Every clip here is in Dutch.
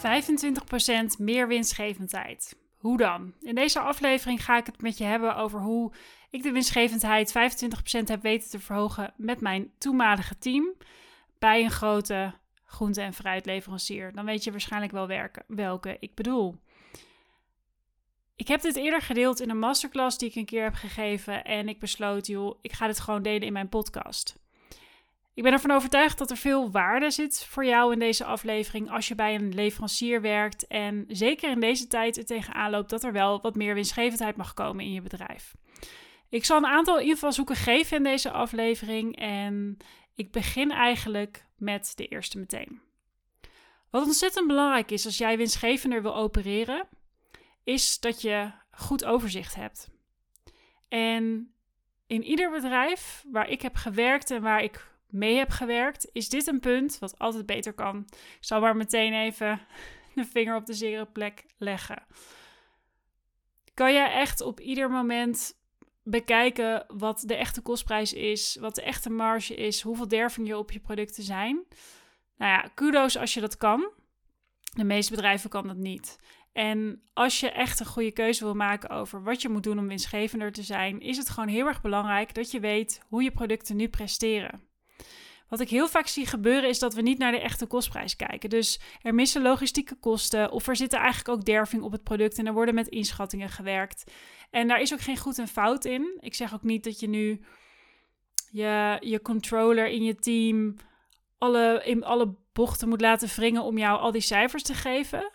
25% meer winstgevendheid. Hoe dan? In deze aflevering ga ik het met je hebben over hoe ik de winstgevendheid 25% heb weten te verhogen met mijn toenmalige team bij een grote groente- en fruitleverancier. Dan weet je waarschijnlijk wel welke ik bedoel. Ik heb dit eerder gedeeld in een masterclass die ik een keer heb gegeven en ik besloot, joh, ik ga dit gewoon delen in mijn podcast. Ik ben ervan overtuigd dat er veel waarde zit voor jou in deze aflevering als je bij een leverancier werkt en zeker in deze tijd er tegenaan loopt dat er wel wat meer winstgevendheid mag komen in je bedrijf. Ik zal een aantal invalshoeken geven in deze aflevering en ik begin eigenlijk met de eerste meteen. Wat ontzettend belangrijk is als jij winstgevender wil opereren, is dat je goed overzicht hebt. En in ieder bedrijf waar ik heb gewerkt en waar ik mee heb gewerkt, is dit een punt wat altijd beter kan. Ik zal maar meteen even de vinger op de zere plek leggen. Kan jij echt op ieder moment bekijken wat de echte kostprijs is, wat de echte marge is, hoeveel derving je op je producten zijn? Nou ja, kudo's als je dat kan. De meeste bedrijven kan dat niet. En als je echt een goede keuze wil maken over wat je moet doen om winstgevender te zijn, is het gewoon heel erg belangrijk dat je weet hoe je producten nu presteren. Wat ik heel vaak zie gebeuren is dat we niet naar de echte kostprijs kijken. Dus er missen logistieke kosten of er zitten eigenlijk ook derving op het product en er worden met inschattingen gewerkt. En daar is ook geen goed en fout in. Ik zeg ook niet dat je nu je, je controller in je team alle, in alle bochten moet laten wringen om jou al die cijfers te geven.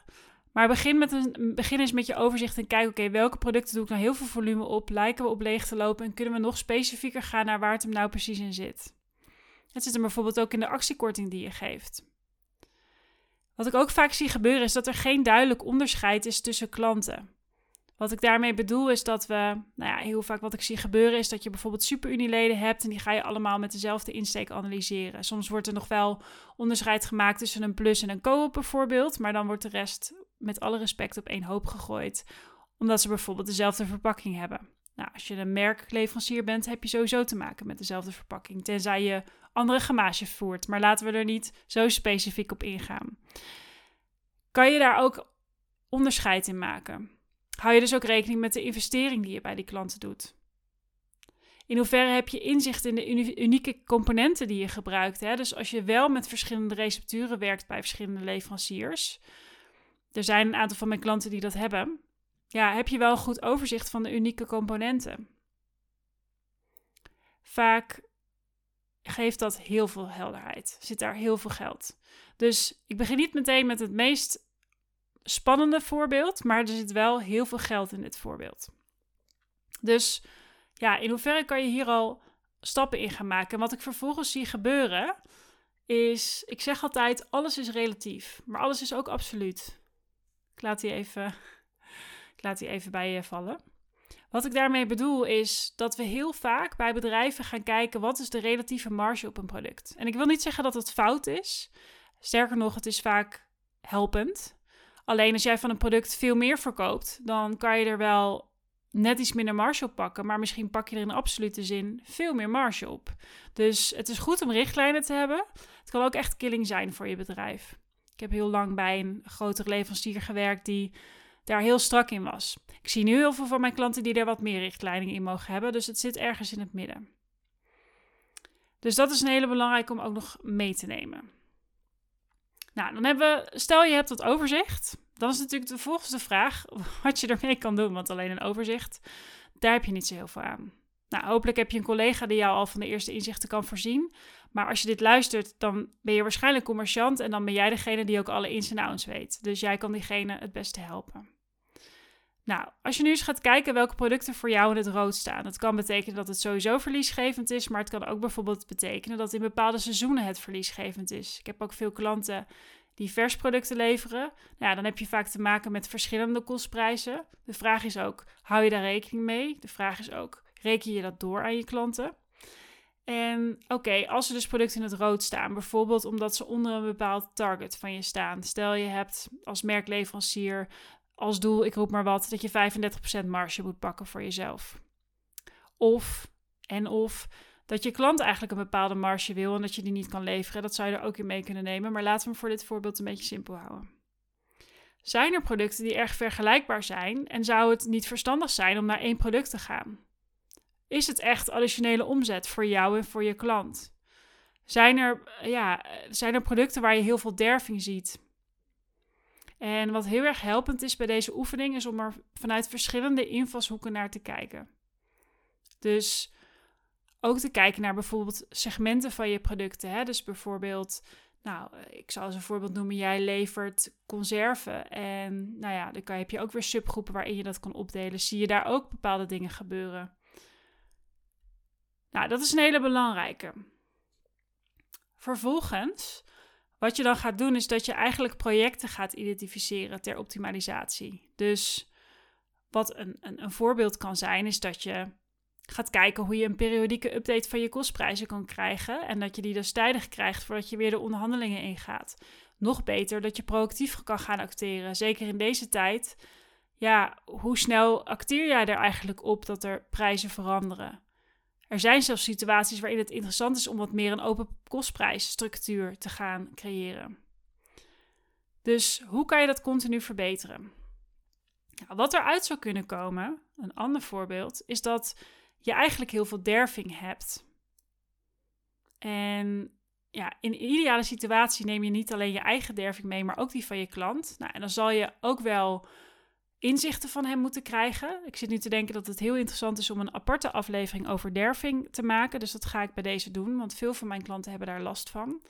Maar begin, met een, begin eens met je overzicht en kijk, oké, welke producten doe ik nou heel veel volume op? Lijken we op leeg te lopen? En kunnen we nog specifieker gaan naar waar het hem nou precies in zit? Het zit hem bijvoorbeeld ook in de actiekorting die je geeft. Wat ik ook vaak zie gebeuren is dat er geen duidelijk onderscheid is tussen klanten. Wat ik daarmee bedoel is dat we, nou ja, heel vaak wat ik zie gebeuren is dat je bijvoorbeeld superunieleden hebt en die ga je allemaal met dezelfde insteek analyseren. Soms wordt er nog wel onderscheid gemaakt tussen een plus en een co-op bijvoorbeeld, maar dan wordt de rest met alle respect op één hoop gegooid, omdat ze bijvoorbeeld dezelfde verpakking hebben. Nou, als je een merkleverancier bent, heb je sowieso te maken met dezelfde verpakking, tenzij je andere gamage voert. Maar laten we er niet zo specifiek op ingaan. Kan je daar ook onderscheid in maken? Hou je dus ook rekening met de investering die je bij die klanten doet? In hoeverre heb je inzicht in de unieke componenten die je gebruikt? Hè? Dus als je wel met verschillende recepturen werkt bij verschillende leveranciers, er zijn een aantal van mijn klanten die dat hebben, ja, heb je wel een goed overzicht van de unieke componenten. Vaak geeft dat heel veel helderheid. Zit daar heel veel geld. Dus ik begin niet meteen met het meest spannende voorbeeld, maar er zit wel heel veel geld in dit voorbeeld. Dus ja, in hoeverre kan je hier al stappen in gaan maken? En wat ik vervolgens zie gebeuren is, ik zeg altijd, alles is relatief, maar alles is ook absoluut. Ik laat die even, laat die even bij je vallen. Wat ik daarmee bedoel is dat we heel vaak bij bedrijven gaan kijken wat is de relatieve marge op een product. En ik wil niet zeggen dat het fout is. Sterker nog, het is vaak helpend. Alleen als jij van een product veel meer verkoopt, dan kan je er wel net iets minder marge op pakken, maar misschien pak je er in absolute zin veel meer marge op. Dus het is goed om richtlijnen te hebben. Het kan ook echt killing zijn voor je bedrijf. Ik heb heel lang bij een grotere leverancier gewerkt die daar heel strak in was. Ik zie nu heel veel van mijn klanten die er wat meer richtlijnen in mogen hebben, dus het zit ergens in het midden. Dus dat is een hele belangrijke om ook nog mee te nemen. Nou, dan hebben we, stel je hebt dat overzicht, dan is natuurlijk de volgende vraag wat je ermee kan doen, want alleen een overzicht, daar heb je niet zo heel veel aan. Nou, hopelijk heb je een collega die jou al van de eerste inzichten kan voorzien. Maar als je dit luistert, dan ben je waarschijnlijk commerciant en dan ben jij degene die ook alle ins en outs weet. Dus jij kan diegene het beste helpen. Nou, als je nu eens gaat kijken welke producten voor jou in het rood staan. Dat kan betekenen dat het sowieso verliesgevend is, maar het kan ook bijvoorbeeld betekenen dat in bepaalde seizoenen het verliesgevend is. Ik heb ook veel klanten die versproducten leveren. Nou, ja, dan heb je vaak te maken met verschillende kostprijzen. De vraag is ook, hou je daar rekening mee? De vraag is ook, reken je dat door aan je klanten? En oké, als er dus producten in het rood staan, bijvoorbeeld omdat ze onder een bepaald target van je staan. Stel je hebt als merkleverancier als doel, ik roep maar wat, dat je 35% marge moet pakken voor jezelf. Of, en of, dat je klant eigenlijk een bepaalde marge wil en dat je die niet kan leveren. Dat zou je er ook in mee kunnen nemen, maar laten we voor dit voorbeeld een beetje simpel houden. Zijn er producten die erg vergelijkbaar zijn en zou het niet verstandig zijn om naar één product te gaan? Is het echt additionele omzet voor jou en voor je klant? Zijn er, ja, zijn er producten waar je heel veel derving ziet? En wat heel erg helpend is bij deze oefening, is om er vanuit verschillende invalshoeken naar te kijken. Dus ook te kijken naar bijvoorbeeld segmenten van je producten. Hè? Dus bijvoorbeeld, nou, ik zal als een voorbeeld noemen, jij levert conserven. En nou ja, dan heb je ook weer subgroepen waarin je dat kan opdelen. Zie je daar ook bepaalde dingen gebeuren? Nou, dat is een hele belangrijke. Vervolgens, wat je dan gaat doen, is dat je eigenlijk projecten gaat identificeren ter optimalisatie. Dus wat een, een, een voorbeeld kan zijn, is dat je gaat kijken hoe je een periodieke update van je kostprijzen kan krijgen. En dat je die dus tijdig krijgt voordat je weer de onderhandelingen ingaat. Nog beter dat je proactief kan gaan acteren. Zeker in deze tijd. Ja, hoe snel acteer jij er eigenlijk op dat er prijzen veranderen? Er zijn zelfs situaties waarin het interessant is om wat meer een open kostprijsstructuur te gaan creëren. Dus hoe kan je dat continu verbeteren? Nou, wat eruit zou kunnen komen, een ander voorbeeld, is dat je eigenlijk heel veel derving hebt. En ja, in een ideale situatie neem je niet alleen je eigen derving mee, maar ook die van je klant. Nou, en dan zal je ook wel inzichten van hem moeten krijgen. Ik zit nu te denken dat het heel interessant is om een aparte aflevering over derving te maken. Dus dat ga ik bij deze doen, want veel van mijn klanten hebben daar last van.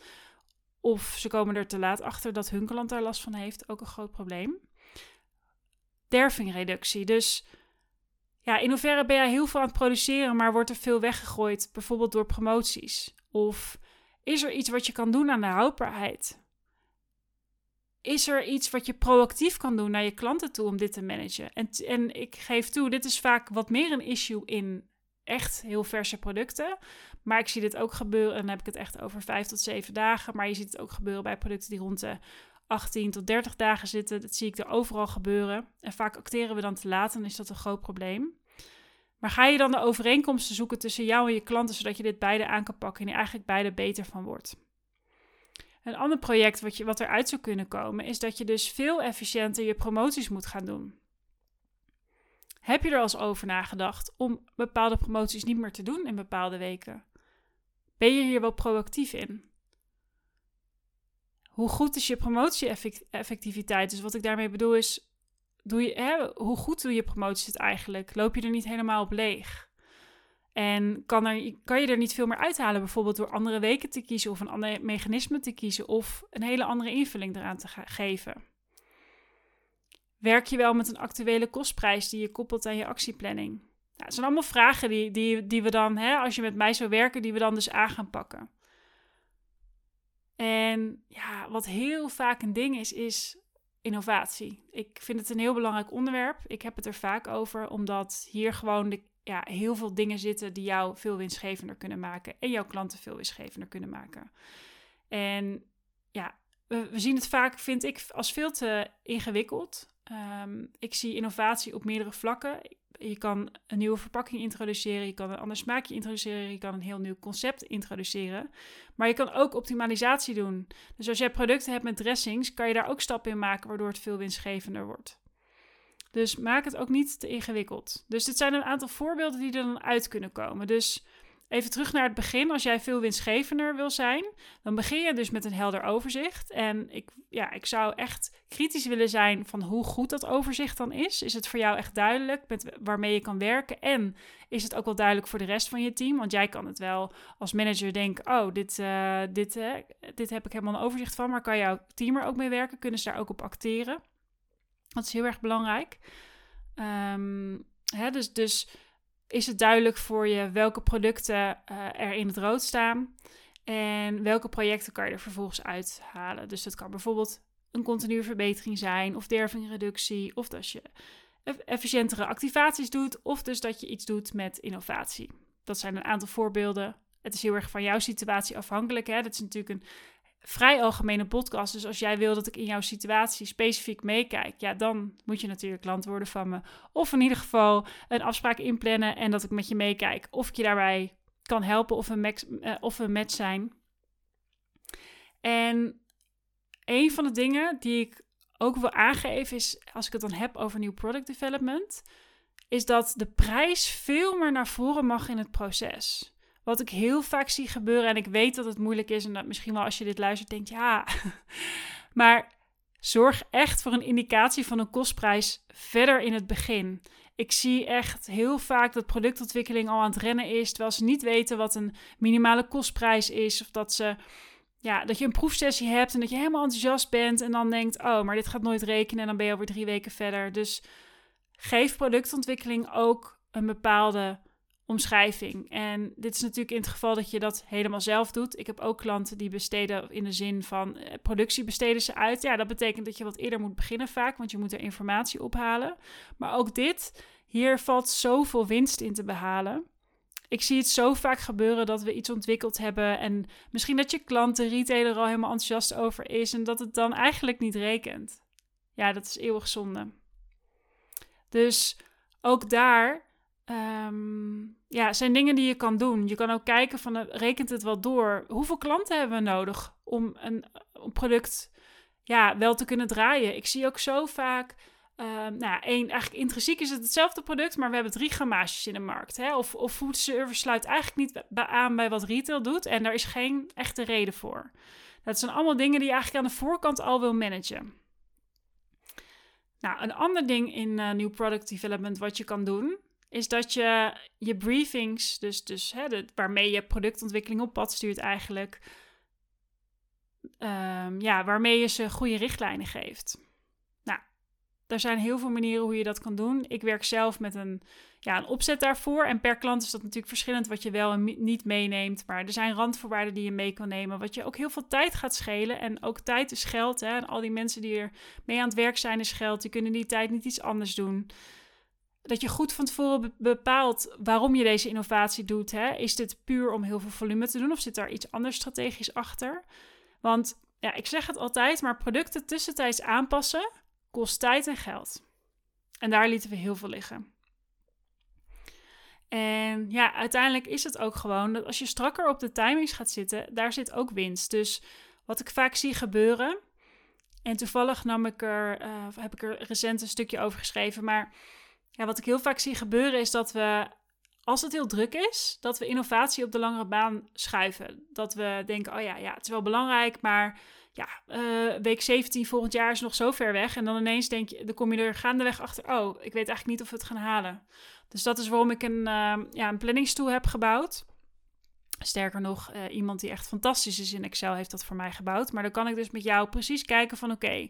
Of ze komen er te laat achter dat hun klant daar last van heeft. Ook een groot probleem. Dervingreductie. Dus ja, in hoeverre ben jij heel veel aan het produceren, maar wordt er veel weggegooid, bijvoorbeeld door promoties? Of is er iets wat je kan doen aan de houdbaarheid? Is er iets wat je proactief kan doen naar je klanten toe om dit te managen? En, en ik geef toe, dit is vaak wat meer een issue in echt heel verse producten. Maar ik zie dit ook gebeuren, en dan heb ik het echt over vijf tot zeven dagen. Maar je ziet het ook gebeuren bij producten die rond de 18 tot 30 dagen zitten. Dat zie ik er overal gebeuren. En vaak acteren we dan te laat en is dat een groot probleem. Maar ga je dan de overeenkomsten zoeken tussen jou en je klanten, zodat je dit beide aan kan pakken en je eigenlijk beide beter van wordt? Een ander project wat, je, wat eruit zou kunnen komen, is dat je dus veel efficiënter je promoties moet gaan doen. Heb je er al eens over nagedacht om bepaalde promoties niet meer te doen in bepaalde weken? Ben je hier wel proactief in? Hoe goed is je promotie-effectiviteit? Dus wat ik daarmee bedoel is, doe je, hè, hoe goed doe je promoties het eigenlijk? Loop je er niet helemaal op leeg? En kan, er, kan je er niet veel meer uithalen, bijvoorbeeld door andere weken te kiezen of een ander mechanisme te kiezen of een hele andere invulling eraan te geven? Werk je wel met een actuele kostprijs die je koppelt aan je actieplanning? Nou, dat zijn allemaal vragen die, die, die we dan, hè, als je met mij zou werken, die we dan dus aan gaan pakken. En ja, wat heel vaak een ding is, is innovatie. Ik vind het een heel belangrijk onderwerp. Ik heb het er vaak over, omdat hier gewoon de, ja, heel veel dingen zitten die jou veel winstgevender kunnen maken en jouw klanten veel winstgevender kunnen maken. En ja, we, zien het vaak, vind ik, als veel te ingewikkeld. Um, ik zie innovatie op meerdere vlakken. Je kan een nieuwe verpakking introduceren, je kan een ander smaakje introduceren, je kan een heel nieuw concept introduceren. Maar je kan ook optimalisatie doen. Dus als jij producten hebt met dressings, kan je daar ook stappen in maken waardoor het veel winstgevender wordt. Dus maak het ook niet te ingewikkeld. Dus dit zijn een aantal voorbeelden die er dan uit kunnen komen. Dus Even terug naar het begin. Als jij veel winstgevender wil zijn, dan begin je dus met een helder overzicht. En ik, ja, ik zou echt kritisch willen zijn van hoe goed dat overzicht dan is. Is het voor jou echt duidelijk met waarmee je kan werken? En is het ook wel duidelijk voor de rest van je team? Want jij kan het wel als manager denken: oh, dit, uh, dit, uh, dit heb ik helemaal een overzicht van. Maar kan jouw team er ook mee werken? Kunnen ze daar ook op acteren? Dat is heel erg belangrijk. Um, hè, dus, dus is het duidelijk voor je welke producten uh, er in het rood staan en welke projecten kan je er vervolgens uithalen. Dus dat kan bijvoorbeeld een continue verbetering zijn of dervingreductie of dat je efficiëntere activaties doet of dus dat je iets doet met innovatie. Dat zijn een aantal voorbeelden. Het is heel erg van jouw situatie afhankelijk. Hè? Dat is natuurlijk een vrij algemene podcast. Dus als jij wil dat ik in jouw situatie specifiek meekijk, ja, dan moet je natuurlijk klant worden van me. Of in ieder geval een afspraak inplannen en dat ik met je meekijk. Of ik je daarbij kan helpen of een, match, uh, of een match zijn. En een van de dingen die ik ook wil aangeven is, als ik het dan heb over nieuw product development, is dat de prijs veel meer naar voren mag in het proces. Wat ik heel vaak zie gebeuren, en ik weet dat het moeilijk is, en dat misschien wel als je dit luistert denkt, ja, maar zorg echt voor een indicatie van een kostprijs verder in het begin. Ik zie echt heel vaak dat productontwikkeling al aan het rennen is, terwijl ze niet weten wat een minimale kostprijs is, of dat ze ja, dat je een proefsessie hebt en dat je helemaal enthousiast bent en dan denkt, oh, maar dit gaat nooit rekenen en dan ben je alweer drie weken verder. Dus geef productontwikkeling ook een bepaalde omschrijving. En dit is natuurlijk in het geval dat je dat helemaal zelf doet. Ik heb ook klanten die besteden in de zin van eh, productie besteden ze uit. Ja, dat betekent dat je wat eerder moet beginnen vaak, want je moet er informatie ophalen. Maar ook dit, hier valt zoveel winst in te behalen. Ik zie het zo vaak gebeuren dat we iets ontwikkeld hebben en misschien dat je klant, de retailer, al helemaal enthousiast over is en dat het dan eigenlijk niet rekent. Ja, dat is eeuwig zonde. Dus ook daar um, ja, zijn dingen die je kan doen. Je kan ook kijken van, uh, rekent het wel door? Hoeveel klanten hebben we nodig om een, product ja, wel te kunnen draaien? Ik zie ook zo vaak Ehm, nou, één, eigenlijk intrinsiek is het hetzelfde product, maar we hebben drie gammages in de markt. Hè? Of, of food service sluit eigenlijk niet aan bij wat retail doet en daar is geen echte reden voor. Dat zijn allemaal dingen die je eigenlijk aan de voorkant al wil managen. Nou, een ander ding in uh, nieuw product development wat je kan doen, is dat je je briefings, dus, dus hè, waarmee je productontwikkeling op pad stuurt eigenlijk, um, ja, waarmee je ze goede richtlijnen geeft. Er zijn heel veel manieren hoe je dat kan doen. Ik werk zelf met een, ja, een opzet daarvoor. En per klant is dat natuurlijk verschillend wat je wel en niet meeneemt. Maar er zijn randvoorwaarden die je mee kan nemen. Wat je ook heel veel tijd gaat schelen. En ook tijd is geld. Hè? En al die mensen die er mee aan het werk zijn is geld. Die kunnen die tijd niet iets anders doen. Dat je goed van tevoren bepaalt waarom je deze innovatie doet. Hè? Is dit puur om heel veel volume te doen? Of zit daar iets anders strategisch achter? Want ja, ik zeg het altijd, maar producten tussentijds aanpassen kost tijd en geld. En daar lieten we heel veel liggen. En ja, uiteindelijk is het ook gewoon dat als je strakker op de timings gaat zitten, daar zit ook winst. Dus wat ik vaak zie gebeuren, en toevallig nam ik er, uh, heb ik er recent een stukje over geschreven, maar ja, wat ik heel vaak zie gebeuren is dat we, als het heel druk is, dat we innovatie op de langere baan schuiven. Dat we denken, oh ja, ja, het is wel belangrijk, maar ja, uh, week 17 volgend jaar is nog zo ver weg. En dan ineens denk je, dan kom je er gaandeweg achter, oh, ik weet eigenlijk niet of we het gaan halen. Dus dat is waarom ik een, uh, ja, een planningstoel heb gebouwd. Sterker nog, uh, iemand die echt fantastisch is in Excel heeft dat voor mij gebouwd. Maar dan kan ik dus met jou precies kijken van oké,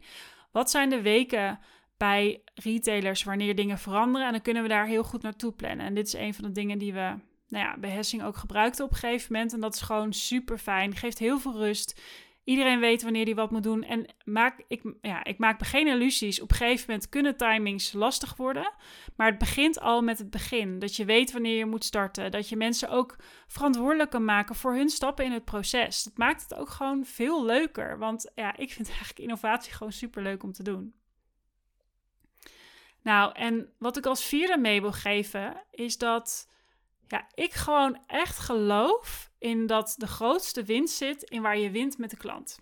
wat zijn de weken bij retailers wanneer dingen veranderen? En dan kunnen we daar heel goed naartoe plannen. En dit is een van de dingen die we nou ja, bij Hessing ook gebruikten op een gegeven moment. En dat is gewoon super fijn. Geeft heel veel rust. Iedereen weet wanneer hij wat moet doen. En maak, ik, ja, ik maak me geen illusies. Op een gegeven moment kunnen timings lastig worden. Maar het begint al met het begin. Dat je weet wanneer je moet starten. Dat je mensen ook verantwoordelijk kan maken voor hun stappen in het proces. Dat maakt het ook gewoon veel leuker. Want ja, ik vind eigenlijk innovatie gewoon super leuk om te doen. Nou, en wat ik als vierde mee wil geven, is dat ja, ik gewoon echt geloof in dat de grootste winst zit in waar je wint met de klant.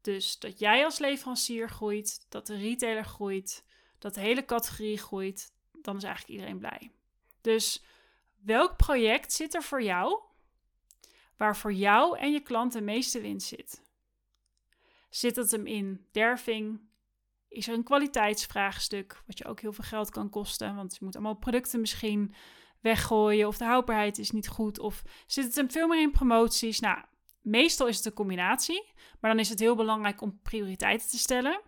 Dus dat jij als leverancier groeit, dat de retailer groeit, dat de hele categorie groeit, dan is eigenlijk iedereen blij. Dus welk project zit er voor jou waar voor jou en je klant de meeste winst zit? Zit het hem in derving? Is er een kwaliteitsvraagstuk, wat je ook heel veel geld kan kosten? Want je moet allemaal producten misschien weggooien of de houdbaarheid is niet goed of zit het hem veel meer in promoties. Nou, meestal is het een combinatie, maar dan is het heel belangrijk om prioriteiten te stellen.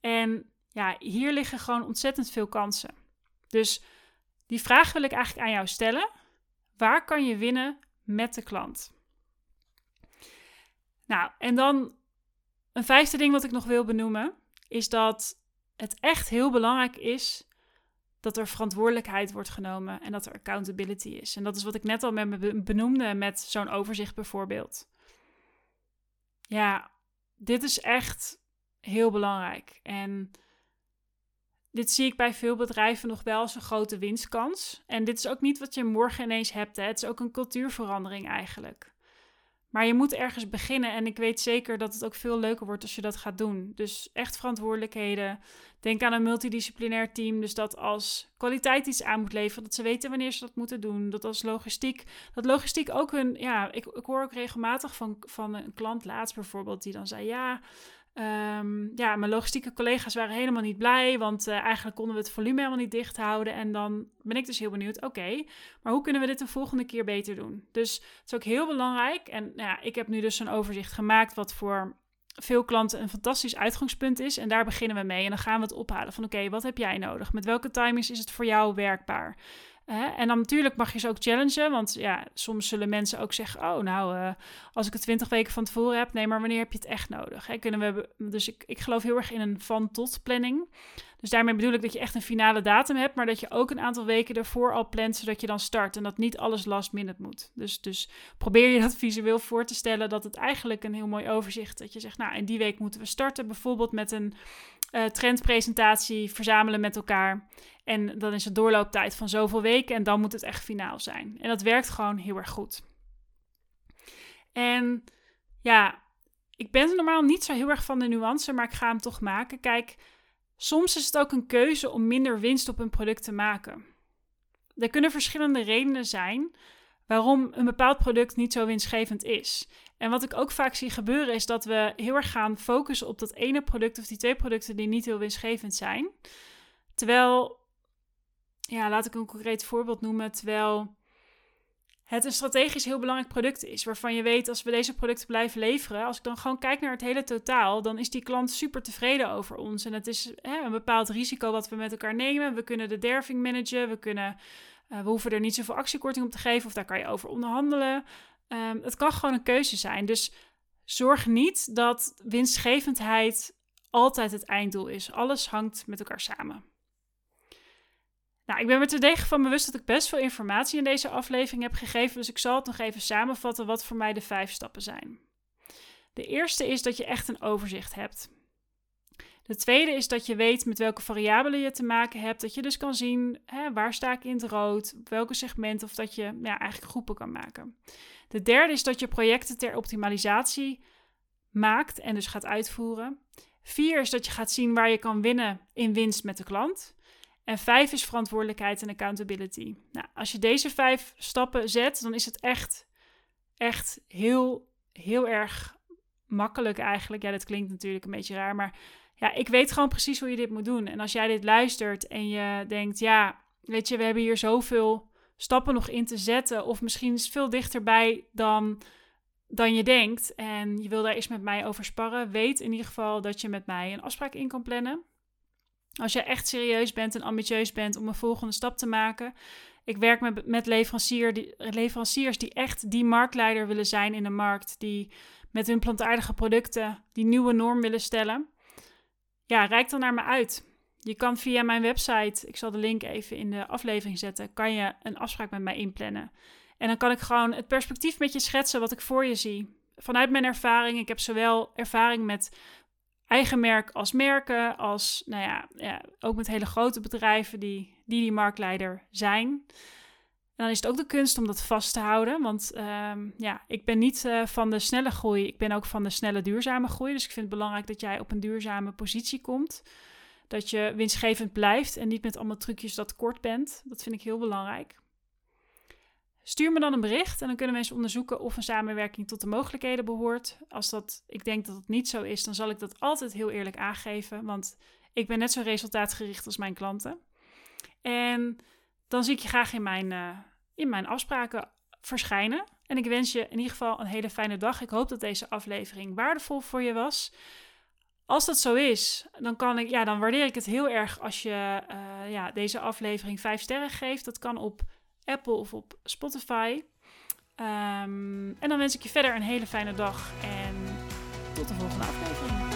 En ja, hier liggen gewoon ontzettend veel kansen. Dus die vraag wil ik eigenlijk aan jou stellen. Waar kan je winnen met de klant? Nou, en dan een vijfde ding wat ik nog wil benoemen, is dat het echt heel belangrijk is dat er verantwoordelijkheid wordt genomen en dat er accountability is. En dat is wat ik net al met me benoemde met zo'n overzicht bijvoorbeeld. Ja, dit is echt heel belangrijk. En dit zie ik bij veel bedrijven nog wel als een grote winstkans. En dit is ook niet wat je morgen ineens hebt. Hè. Het is ook een cultuurverandering eigenlijk. Maar je moet ergens beginnen en ik weet zeker dat het ook veel leuker wordt als je dat gaat doen. Dus echt verantwoordelijkheden. Denk aan een multidisciplinair team. Dus dat als kwaliteit iets aan moet leveren, dat ze weten wanneer ze dat moeten doen. Dat als logistiek, dat logistiek ook hun, ja, ik, ik hoor ook regelmatig van, van een klant laatst bijvoorbeeld, die dan zei, ja, Um, ja, mijn logistieke collega's waren helemaal niet blij, want uh, eigenlijk konden we het volume helemaal niet dicht houden. En dan ben ik dus heel benieuwd, oké, maar hoe kunnen we dit de volgende keer beter doen? Dus het is ook heel belangrijk. En nou ja, ik heb nu dus een overzicht gemaakt wat voor veel klanten een fantastisch uitgangspunt is. En daar beginnen we mee. En dan gaan we het ophalen van oké, wat heb jij nodig? Met welke timings is het voor jou werkbaar? En dan natuurlijk mag je ze ook challengen, want ja, soms zullen mensen ook zeggen: Oh, nou, uh, als ik het 20 weken van tevoren heb, nee, maar wanneer heb je het echt nodig? Hè? Kunnen we, dus ik, ik geloof heel erg in een van-tot planning. Dus daarmee bedoel ik dat je echt een finale datum hebt, maar dat je ook een aantal weken ervoor al plant, zodat je dan start en dat niet alles last minute moet. Dus, dus probeer je dat visueel voor te stellen, dat het eigenlijk een heel mooi overzicht dat je zegt: Nou, in die week moeten we starten, bijvoorbeeld met een uh, trendpresentatie, verzamelen met elkaar. En dan is het doorlooptijd van zoveel weken en dan moet het echt finaal zijn. En dat werkt gewoon heel erg goed. En ja, ik ben normaal niet zo heel erg van de nuance, maar ik ga hem toch maken. Kijk, soms is het ook een keuze om minder winst op een product te maken. Er kunnen verschillende redenen zijn waarom een bepaald product niet zo winstgevend is. En wat ik ook vaak zie gebeuren is dat we heel erg gaan focussen op dat ene product of die twee producten die niet heel winstgevend zijn. Terwijl ja, laat ik een concreet voorbeeld noemen. Terwijl het een strategisch heel belangrijk product is. Waarvan je weet, als we deze producten blijven leveren. Als ik dan gewoon kijk naar het hele totaal. Dan is die klant super tevreden over ons. En het is hè, een bepaald risico wat we met elkaar nemen. We kunnen de derving managen. We, kunnen, uh, we hoeven er niet zoveel actiekorting op te geven. Of daar kan je over onderhandelen. Um, het kan gewoon een keuze zijn. Dus zorg niet dat winstgevendheid altijd het einddoel is. Alles hangt met elkaar samen. Nou, ik ben me terdege van bewust dat ik best veel informatie in deze aflevering heb gegeven, dus ik zal het nog even samenvatten wat voor mij de vijf stappen zijn. De eerste is dat je echt een overzicht hebt. De tweede is dat je weet met welke variabelen je te maken hebt. Dat je dus kan zien hè, waar sta ik in het rood, welke segment of dat je ja, eigenlijk groepen kan maken. De derde is dat je projecten ter optimalisatie maakt en dus gaat uitvoeren. Vier is dat je gaat zien waar je kan winnen in winst met de klant. En vijf is verantwoordelijkheid en accountability. Nou, als je deze vijf stappen zet, dan is het echt, echt heel, heel erg makkelijk eigenlijk. Ja, dat klinkt natuurlijk een beetje raar, maar ja, ik weet gewoon precies hoe je dit moet doen. En als jij dit luistert en je denkt, ja, weet je, we hebben hier zoveel stappen nog in te zetten, of misschien is het veel dichterbij dan, dan je denkt, en je wil daar eens met mij over sparren, weet in ieder geval dat je met mij een afspraak in kan plannen. Als je echt serieus bent en ambitieus bent om een volgende stap te maken. Ik werk met, met leverancier die, leveranciers die echt die marktleider willen zijn in de markt. Die met hun plantaardige producten die nieuwe norm willen stellen. Ja, reik dan naar me uit. Je kan via mijn website, ik zal de link even in de aflevering zetten, kan je een afspraak met mij inplannen. En dan kan ik gewoon het perspectief met je schetsen wat ik voor je zie. Vanuit mijn ervaring, ik heb zowel ervaring met eigen merk als merken, als nou ja, ja, ook met hele grote bedrijven die die, die marktleider zijn. En dan is het ook de kunst om dat vast te houden. Want um, ja, ik ben niet uh, van de snelle groei. Ik ben ook van de snelle duurzame groei. Dus ik vind het belangrijk dat jij op een duurzame positie komt. Dat je winstgevend blijft en niet met allemaal trucjes dat kort bent. Dat vind ik heel belangrijk. Stuur me dan een bericht en dan kunnen we eens onderzoeken of een samenwerking tot de mogelijkheden behoort. Als dat, ik denk dat het niet zo is, dan zal ik dat altijd heel eerlijk aangeven, want ik ben net zo resultaatgericht als mijn klanten. En dan zie ik je graag in mijn, uh, in mijn afspraken verschijnen. En ik wens je in ieder geval een hele fijne dag. Ik hoop dat deze aflevering waardevol voor je was. Als dat zo is, dan, kan ik, ja, dan waardeer ik het heel erg als je uh, ja, deze aflevering 5 sterren geeft. Dat kan op Apple of op Spotify. Um, en dan wens ik je verder een hele fijne dag en tot de volgende aflevering.